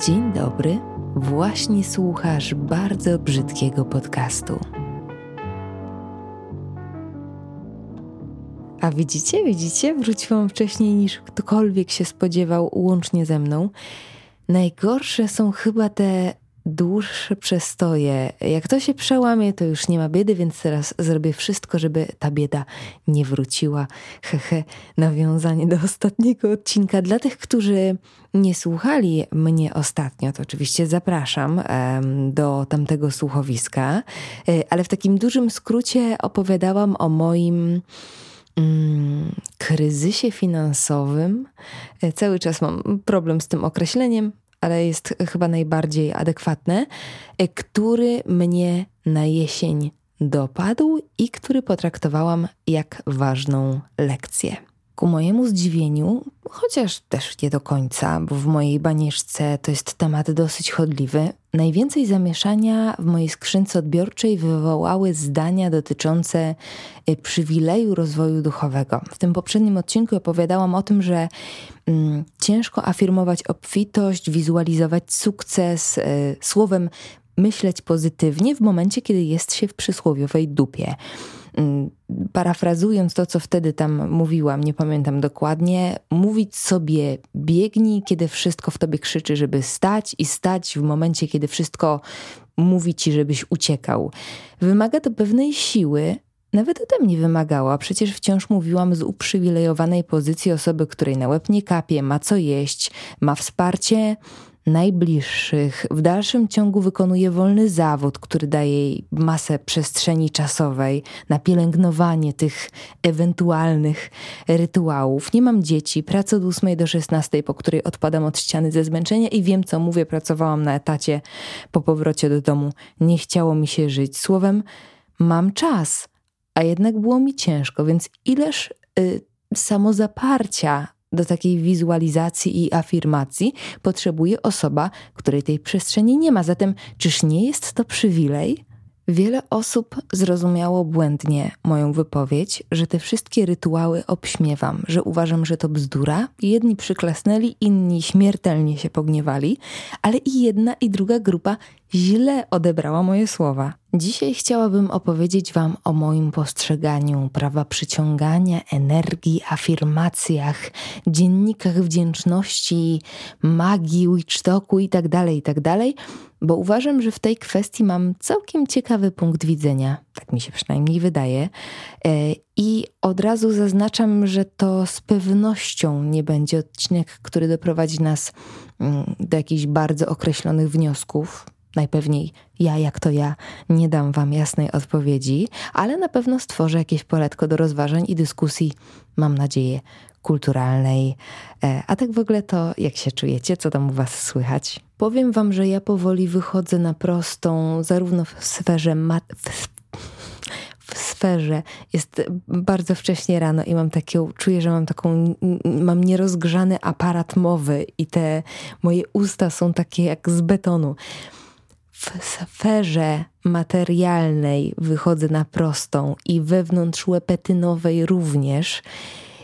Dzień dobry, właśnie słuchasz bardzo brzydkiego podcastu. A widzicie, widzicie, wróciłam wcześniej niż ktokolwiek się spodziewał, łącznie ze mną. Najgorsze są chyba te dłuższe przestoje. Jak to się przełamie, to już nie ma biedy, więc teraz zrobię wszystko, żeby ta bieda nie wróciła. Hehe, nawiązanie do ostatniego odcinka. Dla tych, którzy nie słuchali mnie ostatnio, to oczywiście zapraszam do tamtego słuchowiska, e, ale w takim dużym skrócie opowiadałam o moim mm, kryzysie finansowym. E, cały czas mam problem z tym określeniem, ale jest chyba najbardziej adekwatne, który mnie na jesień dopadł i który potraktowałam jak ważną lekcję. Ku mojemu zdziwieniu, chociaż też nie do końca, bo w mojej banieczce to jest temat dosyć chodliwy, najwięcej zamieszania w mojej skrzynce odbiorczej wywołały zdania dotyczące y, przywileju rozwoju duchowego. W tym poprzednim odcinku opowiadałam o tym, że mm, ciężko afirmować obfitość, wizualizować sukces, y, słowem myśleć pozytywnie w momencie, kiedy jest się w przysłowiowej dupie. Mm, parafrazując to, co wtedy tam mówiłam, nie pamiętam dokładnie, mówić sobie biegnij, kiedy wszystko w tobie krzyczy, żeby stać i stać w momencie, kiedy wszystko mówi ci, żebyś uciekał. Wymaga to pewnej siły, nawet ode mnie wymagała, przecież wciąż mówiłam z uprzywilejowanej pozycji osoby, której na łeb nie kapie, ma co jeść, ma wsparcie, najbliższych. W dalszym ciągu wykonuje wolny zawód, który daje jej masę przestrzeni czasowej na pielęgnowanie tych ewentualnych rytuałów. Nie mam dzieci, pracę od 8 do 16, po której odpadam od ściany ze zmęczenia i wiem, co mówię. Pracowałam na etacie po powrocie do domu. Nie chciało mi się żyć. Słowem, mam czas, a jednak było mi ciężko, więc ileż y, samozaparcia do takiej wizualizacji i afirmacji potrzebuje osoba, której tej przestrzeni nie ma. Zatem, czyż nie jest to przywilej? Wiele osób zrozumiało błędnie moją wypowiedź, że te wszystkie rytuały obśmiewam, że uważam, że to bzdura. Jedni przyklasnęli, inni śmiertelnie się pogniewali, ale i jedna i druga grupa źle odebrała moje słowa. Dzisiaj chciałabym opowiedzieć Wam o moim postrzeganiu prawa przyciągania, energii, afirmacjach, dziennikach wdzięczności, magii, witchtoku itd., tak itd., tak bo uważam, że w tej kwestii mam całkiem ciekawy punkt widzenia, tak mi się przynajmniej wydaje. E, I od razu zaznaczam, że to z pewnością nie będzie odcinek, który doprowadzi nas mm, do jakichś bardzo określonych wniosków Najpewniej ja, jak to ja, nie dam Wam jasnej odpowiedzi, ale na pewno stworzę jakieś poletko do rozważań i dyskusji, mam nadzieję, kulturalnej. E, a tak w ogóle to, jak się czujecie, co tam u Was słychać? Powiem Wam, że ja powoli wychodzę na prostą, zarówno w sferze mat w sferze. Jest bardzo wcześnie rano i mam takie, czuję, że mam taką, mam nierozgrzany aparat mowy i te moje usta są takie jak z betonu w sferze materialnej wychodzę na prostą i wewnątrz łepetynowej również.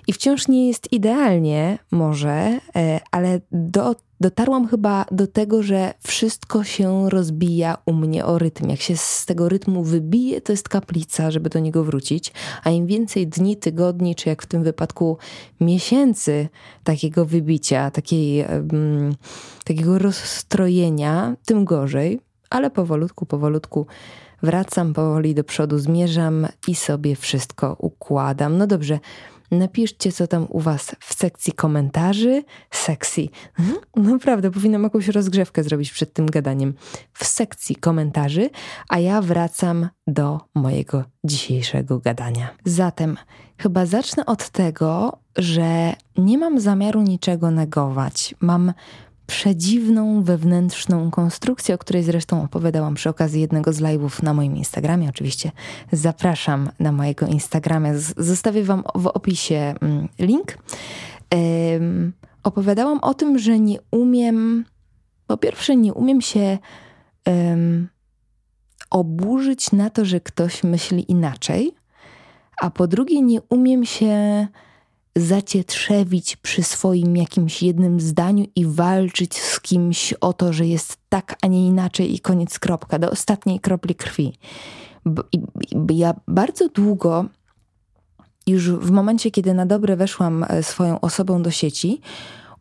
I wciąż nie jest idealnie, może, e, ale do, dotarłam chyba do tego, że wszystko się rozbija u mnie o rytm. Jak się z tego rytmu wybije, to jest kaplica, żeby do niego wrócić. A im więcej dni, tygodni, czy jak w tym wypadku miesięcy takiego wybicia, takiej, takiego rozstrojenia, tym gorzej ale powolutku, powolutku wracam powoli do przodu, zmierzam i sobie wszystko układam. No dobrze, napiszcie, co tam u Was w sekcji komentarzy. Sekcji. Mhm, naprawdę, powinnam jakąś rozgrzewkę zrobić przed tym gadaniem. W sekcji komentarzy, a ja wracam do mojego dzisiejszego gadania. Zatem chyba zacznę od tego, że nie mam zamiaru niczego negować. Mam przedziwną wewnętrzną konstrukcję, o której zresztą opowiadałam przy okazji jednego z live'ów na moim Instagramie. Oczywiście zapraszam na mojego Instagramia. Zostawię Wam w opisie mm, link. Um, opowiadałam o tym, że nie umiem, po pierwsze, nie umiem się um, oburzyć na to, że ktoś myśli inaczej, a po drugie, nie umiem się zacietrzewić przy swoim jakimś jednym zdaniu i walczyć z kimś o to, że jest tak, a nie inaczej i koniec kropka, do ostatniej kropli krwi. Bo, i, i, ja bardzo długo, już w momencie, kiedy na dobre weszłam e, swoją osobą do sieci,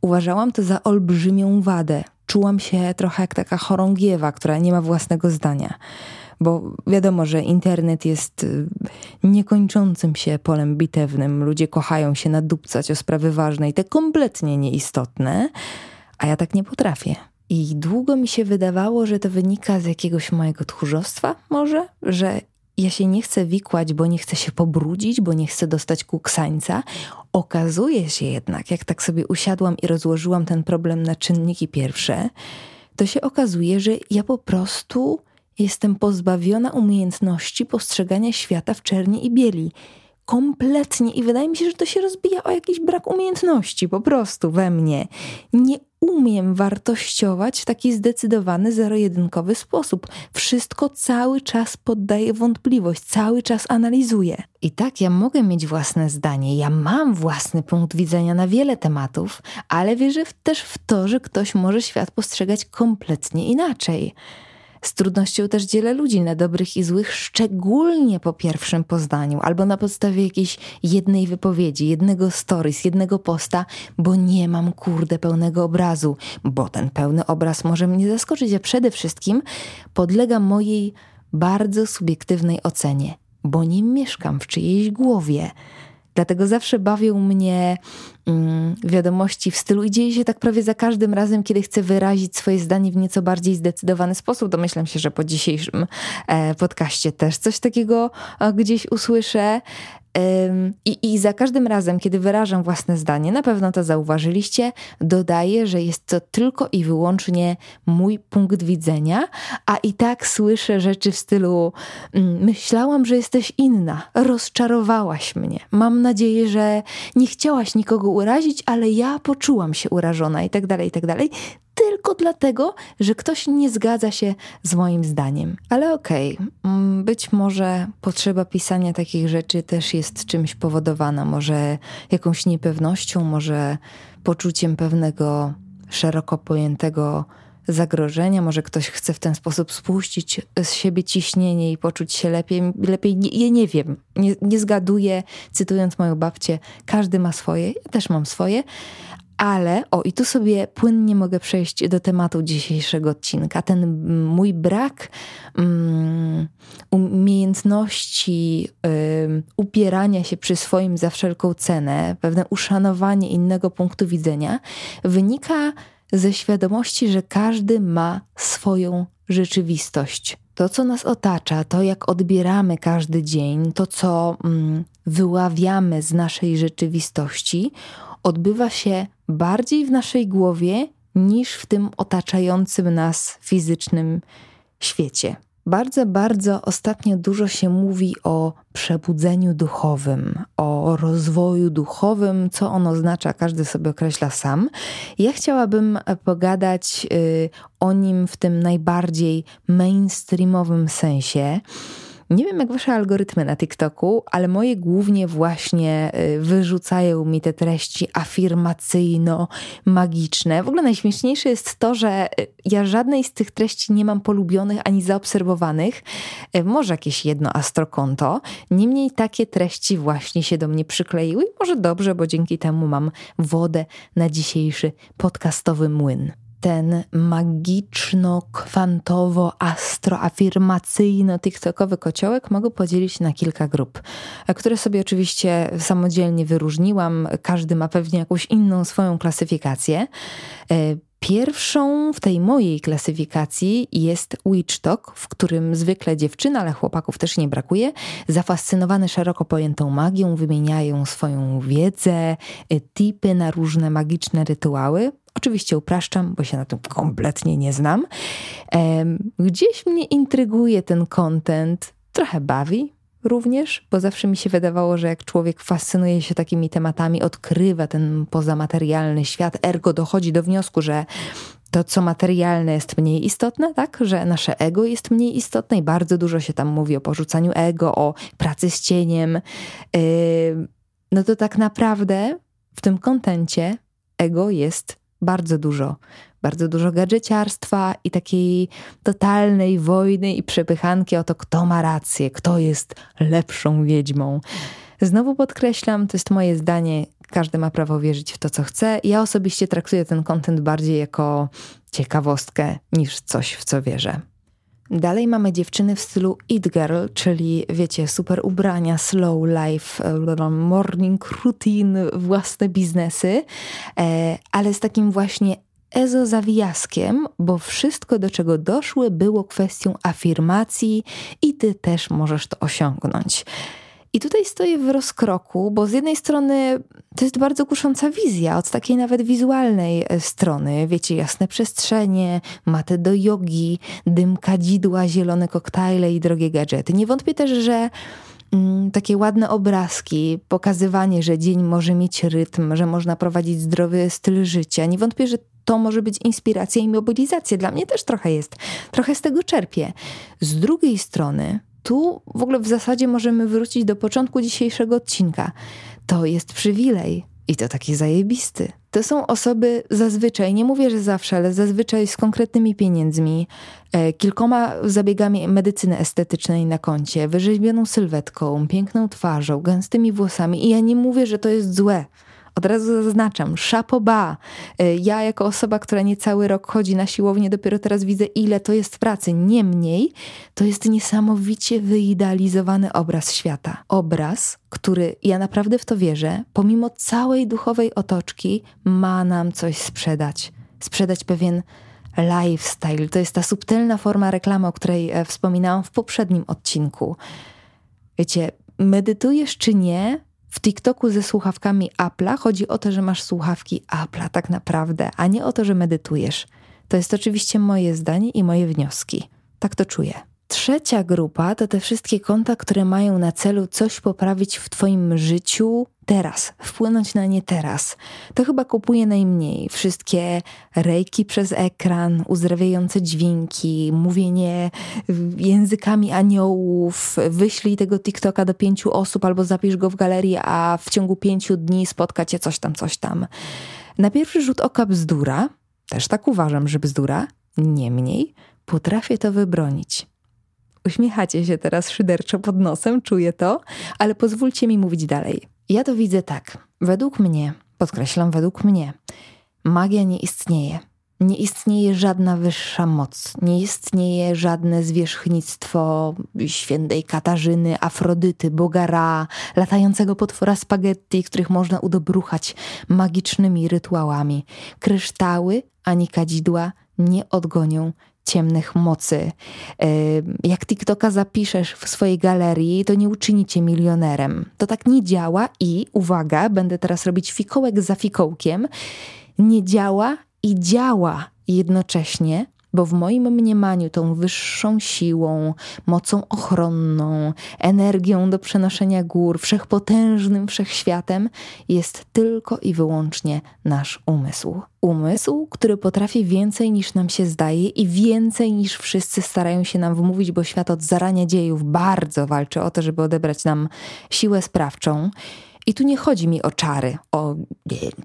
uważałam to za olbrzymią wadę. Czułam się trochę jak taka chorągiewa, która nie ma własnego zdania bo wiadomo, że internet jest y, niekończącym się polem bitewnym. Ludzie kochają się nadupcać o sprawy ważne i te kompletnie nieistotne, a ja tak nie potrafię. I długo mi się wydawało, że to wynika z jakiegoś mojego tchórzostwa, może, że ja się nie chcę wikłać, bo nie chcę się pobrudzić, bo nie chcę dostać kuksańca. Okazuje się jednak, jak tak sobie usiadłam i rozłożyłam ten problem na czynniki pierwsze, to się okazuje, że ja po prostu Jestem pozbawiona umiejętności postrzegania świata w czerni i bieli. Kompletnie. I wydaje mi się, że to się rozbija o jakiś brak umiejętności po prostu we mnie. Nie umiem wartościować w taki zdecydowany, zero-jedynkowy sposób. Wszystko cały czas poddaję wątpliwość, cały czas analizuję. I tak, ja mogę mieć własne zdanie, ja mam własny punkt widzenia na wiele tematów, ale wierzę też w to, że ktoś może świat postrzegać kompletnie inaczej. Z trudnością też dzielę ludzi na dobrych i złych, szczególnie po pierwszym poznaniu albo na podstawie jakiejś jednej wypowiedzi, jednego stories, jednego posta, bo nie mam kurde pełnego obrazu, bo ten pełny obraz może mnie zaskoczyć, a przede wszystkim podlega mojej bardzo subiektywnej ocenie, bo nie mieszkam w czyjejś głowie. Dlatego zawsze bawią mnie mm, wiadomości w stylu i dzieje się tak prawie za każdym razem, kiedy chcę wyrazić swoje zdanie w nieco bardziej zdecydowany sposób. Domyślam się, że po dzisiejszym e, podcaście też coś takiego e, gdzieś usłyszę. I, I za każdym razem, kiedy wyrażam własne zdanie, na pewno to zauważyliście, dodaję, że jest to tylko i wyłącznie mój punkt widzenia, a i tak słyszę rzeczy w stylu: mm, Myślałam, że jesteś inna, rozczarowałaś mnie. Mam nadzieję, że nie chciałaś nikogo urazić, ale ja poczułam się urażona, i tak dalej, i tak dalej tylko dlatego, że ktoś nie zgadza się z moim zdaniem. Ale okej, okay, mm, być może potrzeba pisania takich rzeczy też jest czymś powodowana, może jakąś niepewnością, może poczuciem pewnego szeroko pojętego zagrożenia, może ktoś chce w ten sposób spuścić z siebie ciśnienie i poczuć się lepiej. Lepiej ja nie wiem, nie, nie zgaduję, cytując moją babcię, każdy ma swoje, ja też mam swoje, ale, o i tu sobie płynnie mogę przejść do tematu dzisiejszego odcinka. Ten mój brak um, umiejętności um, upierania się przy swoim za wszelką cenę, pewne uszanowanie innego punktu widzenia, wynika ze świadomości, że każdy ma swoją rzeczywistość. To, co nas otacza, to jak odbieramy każdy dzień, to, co um, wyławiamy z naszej rzeczywistości, odbywa się bardziej w naszej głowie niż w tym otaczającym nas fizycznym świecie. Bardzo, bardzo ostatnio dużo się mówi o przebudzeniu duchowym, o rozwoju duchowym, co on oznacza, każdy sobie określa sam. Ja chciałabym pogadać y, o nim w tym najbardziej mainstreamowym sensie. Nie wiem, jak wasze algorytmy na TikToku, ale moje głównie właśnie y, wyrzucają mi te treści afirmacyjno-magiczne. W ogóle najśmieszniejsze jest to, że y, ja żadnej z tych treści nie mam polubionych ani zaobserwowanych. Y, może jakieś jedno astrokonto. Niemniej takie treści właśnie się do mnie przykleiły. Może dobrze, bo dzięki temu mam wodę na dzisiejszy podcastowy młyn ten magiczno-kwantowo-astroafirmacyjno-tiktokowy kociołek mogę podzielić na kilka grup, które sobie oczywiście samodzielnie wyróżniłam. Każdy ma pewnie jakąś inną swoją klasyfikację. E, pierwszą w tej mojej klasyfikacji jest Witch Talk, w którym zwykle dziewczyny, ale chłopaków też nie brakuje, zafascynowane szeroko pojętą magią, wymieniają swoją wiedzę, e, tipy na różne magiczne rytuały. Oczywiście upraszczam, bo się na tym kompletnie nie znam. Gdzieś mnie intryguje ten content, trochę bawi również, bo zawsze mi się wydawało, że jak człowiek fascynuje się takimi tematami, odkrywa ten pozamaterialny świat, ergo dochodzi do wniosku, że to, co materialne, jest mniej istotne, tak? Że nasze ego jest mniej istotne i bardzo dużo się tam mówi o porzucaniu ego, o pracy z cieniem. Yy, no to tak naprawdę w tym kontencie ego jest bardzo dużo. Bardzo dużo gadżeciarstwa i takiej totalnej wojny i przepychanki o to, kto ma rację, kto jest lepszą wiedźmą. Znowu podkreślam, to jest moje zdanie, każdy ma prawo wierzyć w to, co chce. Ja osobiście traktuję ten kontent bardziej jako ciekawostkę niż coś, w co wierzę. Dalej mamy dziewczyny w stylu It Girl, czyli wiecie, super ubrania, slow life, e, morning routine, własne biznesy, e, ale z takim właśnie ezo zawijaskiem, bo wszystko do czego doszły było kwestią afirmacji i ty też możesz to osiągnąć. I tutaj stoję w rozkroku, bo z jednej strony to jest bardzo kusząca wizja, od takiej nawet wizualnej e, strony. Wiecie, jasne przestrzenie, maty do jogi, dym kadzidła, zielone koktajle i drogie gadżety. Nie wątpię też, że mm, takie ładne obrazki, pokazywanie, że dzień może mieć rytm, że można prowadzić zdrowy styl życia. Nie wątpię, że to może być inspiracja i mobilizacja. Dla mnie też trochę jest. Trochę z tego czerpię. Z drugiej strony, tu w ogóle w zasadzie możemy wrócić do początku dzisiejszego odcinka. To jest przywilej i to taki zajebisty. To są osoby zazwyczaj, nie mówię, że zawsze, ale zazwyczaj z konkretnymi pieniędzmi, e, kilkoma zabiegami medycyny estetycznej na koncie, wyrzeźbioną sylwetką, piękną twarzą, gęstymi włosami. I ja nie mówię, że to jest złe. Od razu zaznaczam, szapoba. E, ja jako osoba, która nie cały rok chodzi na siłownię, dopiero teraz widzę, ile to jest pracy. Niemniej, to jest niesamowicie wyidealizowany obraz świata. Obraz, który, ja naprawdę w to wierzę, pomimo całej duchowej otoczki, ma nam coś sprzedać. Sprzedać pewien lifestyle. To jest ta subtelna forma reklamy, o której e, wspominałam w poprzednim odcinku. Wiecie, medytujesz czy nie, w TikToku ze słuchawkami Apple'a chodzi o to, że masz słuchawki Apple'a tak naprawdę, a nie o to, że medytujesz. To jest oczywiście moje zdanie i moje wnioski. Tak to czuję. Trzecia grupa to te wszystkie konta, które mają na celu coś poprawić w Twoim życiu teraz, wpłynąć na nie teraz. To chyba kupuje najmniej. Wszystkie rejki przez ekran, uzdrawiające dźwięki, mówienie językami aniołów, wyślij tego TikToka do pięciu osób albo zapisz go w galerii, a w ciągu pięciu dni spotka cię coś tam, coś tam. Na pierwszy rzut oka bzdura, też tak uważam, że bzdura, niemniej potrafię to wybronić. Uśmiechacie się teraz szyderczo pod nosem, czuję to, ale pozwólcie mi mówić dalej. Ja to widzę tak. Według mnie, podkreślam, według mnie, magia nie istnieje. Nie istnieje żadna wyższa moc, nie istnieje żadne zwierzchnictwo świętej Katarzyny, Afrodyty, Bogara, latającego potwora spaghetti, których można udobruchać magicznymi rytuałami. Kryształy ani kadzidła nie odgonią ciemnych mocy. E, jak TikToka zapiszesz w swojej galerii, to nie uczyni cię milionerem. To tak nie działa i uwaga, będę teraz robić fikołek za fikołkiem. Nie działa i działa jednocześnie bo w moim mniemaniu tą wyższą siłą, mocą ochronną, energią do przenoszenia gór, wszechpotężnym wszechświatem jest tylko i wyłącznie nasz umysł. Umysł, który potrafi więcej niż nam się zdaje i więcej niż wszyscy starają się nam wmówić, bo świat od zarania dziejów bardzo walczy o to, żeby odebrać nam siłę sprawczą. I tu nie chodzi mi o czary, o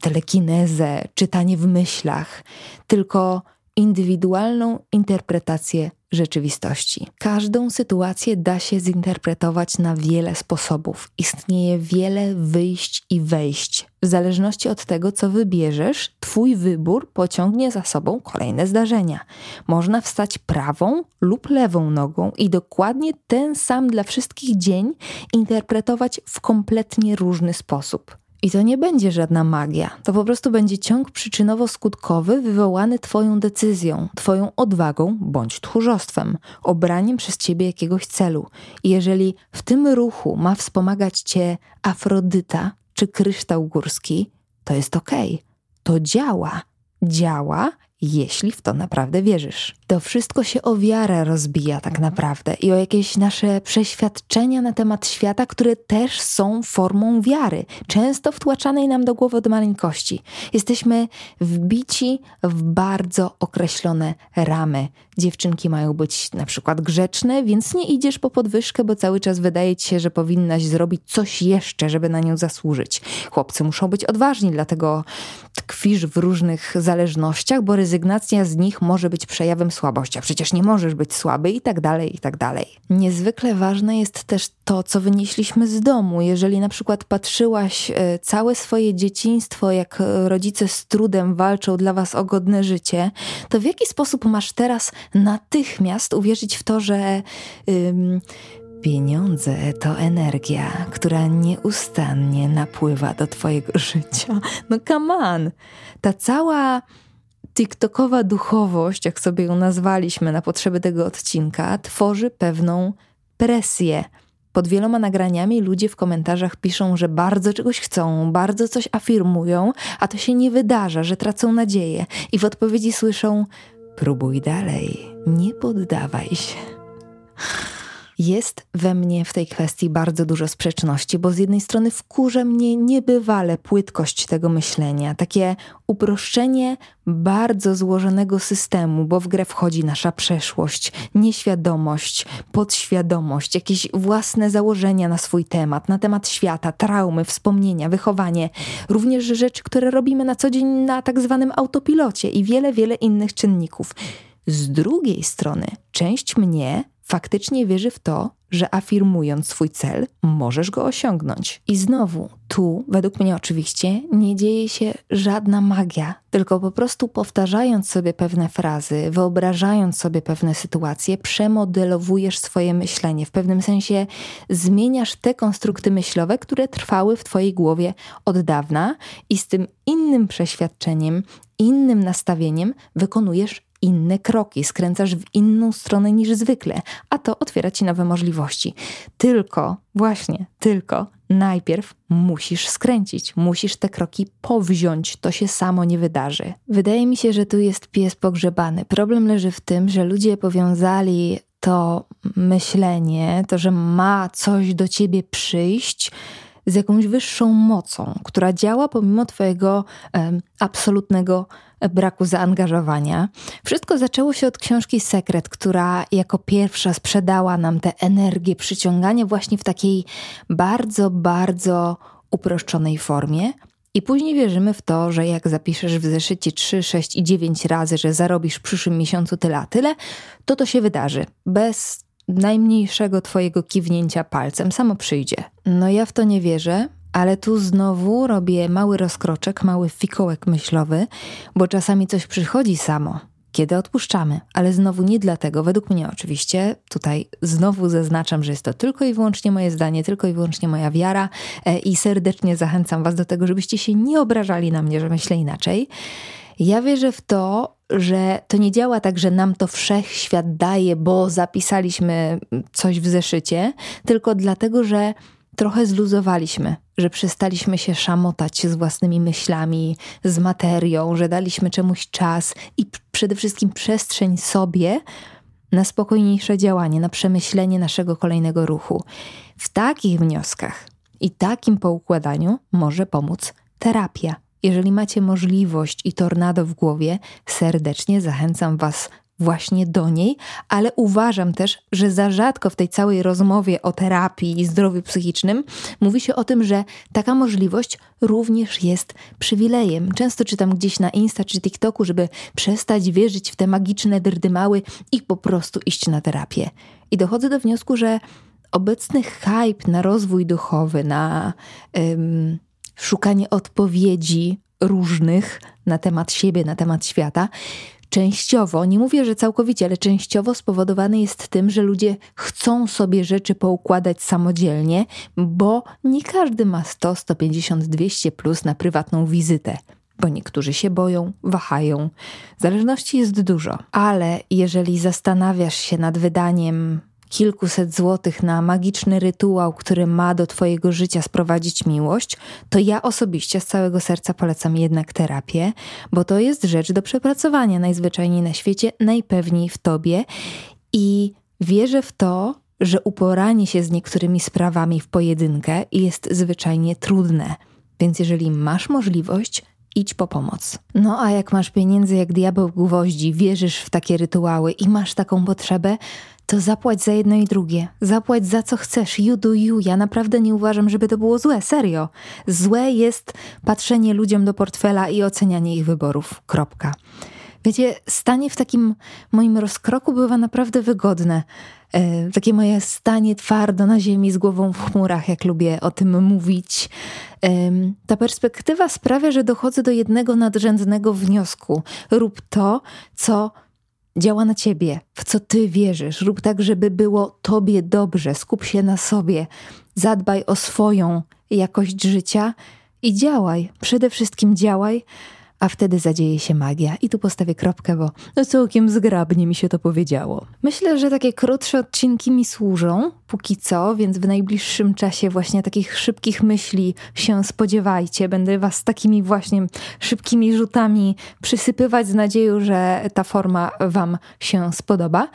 telekinezę, czytanie w myślach, tylko indywidualną interpretację rzeczywistości. Każdą sytuację da się zinterpretować na wiele sposobów. Istnieje wiele wyjść i wejść. W zależności od tego, co wybierzesz, Twój wybór pociągnie za sobą kolejne zdarzenia. Można wstać prawą lub lewą nogą i dokładnie ten sam dla wszystkich dzień interpretować w kompletnie różny sposób. I to nie będzie żadna magia. To po prostu będzie ciąg przyczynowo-skutkowy wywołany Twoją decyzją, Twoją odwagą bądź tchórzostwem, obraniem przez Ciebie jakiegoś celu. I jeżeli w tym ruchu ma wspomagać Cię Afrodyta czy kryształ górski, to jest. Okay. To działa. Działa jeśli w to naprawdę wierzysz. To wszystko się o wiarę rozbija tak naprawdę i o jakieś nasze przeświadczenia na temat świata, które też są formą wiary, często wtłaczanej nam do głowy od maleńkości. Jesteśmy wbici w bardzo określone ramy. Dziewczynki mają być na przykład grzeczne, więc nie idziesz po podwyżkę, bo cały czas wydaje ci się, że powinnaś zrobić coś jeszcze, żeby na nią zasłużyć. Chłopcy muszą być odważni, dlatego tkwisz w różnych zależnościach, bo rezygnacja z nich może być przejawem słabości, a przecież nie możesz być słaby i tak dalej, i tak dalej. Niezwykle ważne jest też to, co wynieśliśmy z domu. Jeżeli na przykład patrzyłaś e, całe swoje dzieciństwo, jak rodzice z trudem walczą dla was o godne życie, to w jaki sposób masz teraz natychmiast uwierzyć w to, że pieniądze to energia, która nieustannie napływa do twojego życia? No come on! Ta cała TikTokowa duchowość, jak sobie ją nazwaliśmy na potrzeby tego odcinka, tworzy pewną presję. Pod wieloma nagraniami ludzie w komentarzach piszą, że bardzo czegoś chcą, bardzo coś afirmują, a to się nie wydarza, że tracą nadzieję. I w odpowiedzi słyszą: próbuj dalej, nie poddawaj się. Jest we mnie w tej kwestii bardzo dużo sprzeczności, bo z jednej strony wkurza mnie niebywale płytkość tego myślenia, takie uproszczenie bardzo złożonego systemu, bo w grę wchodzi nasza przeszłość, nieświadomość, podświadomość, jakieś własne założenia na swój temat, na temat świata, traumy, wspomnienia, wychowanie, również rzeczy, które robimy na co dzień na tak zwanym autopilocie i wiele, wiele innych czynników. Z drugiej strony, część mnie faktycznie wierzy w to, że afirmując swój cel, możesz go osiągnąć. I znowu, tu, według mnie oczywiście, nie dzieje się żadna magia, tylko po prostu powtarzając sobie pewne frazy, wyobrażając sobie pewne sytuacje, przemodelowujesz swoje myślenie. W pewnym sensie zmieniasz te konstrukty myślowe, które trwały w Twojej głowie od dawna, i z tym innym przeświadczeniem, innym nastawieniem wykonujesz inne kroki, skręcasz w inną stronę niż zwykle, a to otwiera ci nowe możliwości. Tylko, właśnie, tylko najpierw musisz skręcić, musisz te kroki powziąć, to się samo nie wydarzy. Wydaje mi się, że tu jest pies pogrzebany. Problem leży w tym, że ludzie powiązali to myślenie, to, że ma coś do ciebie przyjść, z jakąś wyższą mocą, która działa pomimo Twojego absolutnego braku zaangażowania. Wszystko zaczęło się od książki Sekret, która jako pierwsza sprzedała nam tę energię przyciągania właśnie w takiej bardzo, bardzo uproszczonej formie. I później wierzymy w to, że jak zapiszesz w zeszycie 3, 6 i 9 razy, że zarobisz w przyszłym miesiącu tyle a tyle, to to się wydarzy. Bez najmniejszego twojego kiwnięcia palcem samo przyjdzie. No ja w to nie wierzę, ale tu znowu robię mały rozkroczek, mały fikołek myślowy, bo czasami coś przychodzi samo, kiedy odpuszczamy, ale znowu nie dlatego, według mnie oczywiście, tutaj znowu zaznaczam, że jest to tylko i wyłącznie moje zdanie, tylko i wyłącznie moja wiara e, i serdecznie zachęcam Was do tego, żebyście się nie obrażali na mnie, że myślę inaczej. Ja wierzę w to, że to nie działa tak, że nam to wszechświat daje, bo zapisaliśmy coś w zeszycie, tylko dlatego, że trochę zluzowaliśmy, że przestaliśmy się szamotać z własnymi myślami, z materią, że daliśmy czemuś czas i przede wszystkim przestrzeń sobie na spokojniejsze działanie, na przemyślenie naszego kolejnego ruchu. W takich wnioskach i takim poukładaniu może pomóc terapia. Jeżeli macie możliwość i tornado w głowie, serdecznie zachęcam Was właśnie do niej, ale uważam też, że za rzadko w tej całej rozmowie o terapii i zdrowiu psychicznym mówi się o tym, że taka możliwość również jest przywilejem. Często czytam gdzieś na Insta czy TikToku, żeby przestać wierzyć w te magiczne dyrdymały i po prostu iść na terapię. I dochodzę do wniosku, że obecny hype na rozwój duchowy, na szukanie odpowiedzi różnych na temat siebie, na temat świata, częściowo, nie mówię, że całkowicie, ale częściowo spowodowany jest tym, że ludzie chcą sobie rzeczy poukładać samodzielnie, bo nie każdy ma 100, 150, 200 plus na prywatną wizytę. Bo niektórzy się boją, wahają. Zależności jest dużo, ale jeżeli zastanawiasz się nad wydaniem kilkuset złotych na magiczny rytuał, który ma do Twojego życia sprowadzić miłość, to ja osobiście z całego serca polecam jednak terapię, bo to jest rzecz do przepracowania najzwyczajniej na świecie, najpewniej w Tobie i wierzę w to, że uporanie się z niektórymi sprawami w pojedynkę jest zwyczajnie trudne. Więc jeżeli masz możliwość, idź po pomoc. No a jak masz pieniędzy jak diabeł gwoździ, wierzysz w takie rytuały i masz taką potrzebę, to zapłać za jedno i drugie. Zapłać za co chcesz. You do you. Ja naprawdę nie uważam, żeby to było złe. Serio. Złe jest patrzenie ludziom do portfela i ocenianie ich wyborów. Kropka. Wiecie, stanie w takim moim rozkroku bywa naprawdę wygodne. E, takie moje stanie twardo na ziemi z głową w chmurach, jak lubię o tym mówić. E, ta perspektywa sprawia, że dochodzę do jednego nadrzędnego wniosku. Rób to, co działa na ciebie, w co ty wierzysz. Rób tak, żeby było tobie dobrze. Skup się na sobie. Zadbaj o swoją jakość życia i działaj. Przede wszystkim działaj, a wtedy zadzieje się magia. I tu postawię kropkę, bo no całkiem zgrabnie mi się to powiedziało. Myślę, że takie krótsze odcinki mi służą, póki co, więc w najbliższym czasie właśnie takich szybkich myśli się spodziewajcie. Będę was takimi właśnie szybkimi rzutami przysypywać z nadzieją, że ta forma wam się spodoba.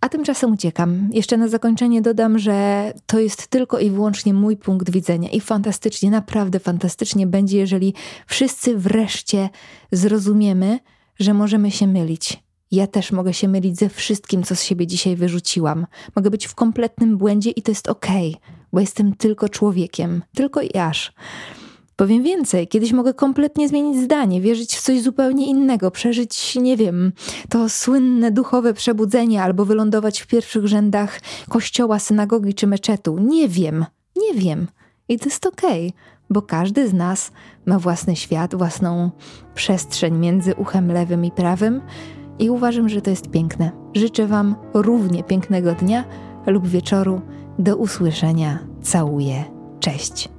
A tymczasem uciekam. Jeszcze na zakończenie dodam, że to jest tylko i wyłącznie mój punkt widzenia i fantastycznie, naprawdę fantastycznie będzie, jeżeli wszyscy wreszcie zrozumiemy, że możemy się mylić. Ja też mogę się mylić ze wszystkim, co z siebie dzisiaj wyrzuciłam. Mogę być w kompletnym błędzie i to jest okej, okay, bo jestem tylko człowiekiem, tylko i aż. Powiem więcej, kiedyś mogę kompletnie zmienić zdanie, wierzyć w coś zupełnie innego, przeżyć, nie wiem, to słynne duchowe przebudzenie albo wylądować w pierwszych rzędach kościoła, synagogi czy meczetu. Nie wiem, nie wiem. I to jest okej, okay, bo każdy z nas ma własny świat, własną przestrzeń między uchem lewym i prawym i uważam, że to jest piękne. Życzę Wam równie pięknego dnia lub wieczoru. Do usłyszenia. Całuję. Cześć.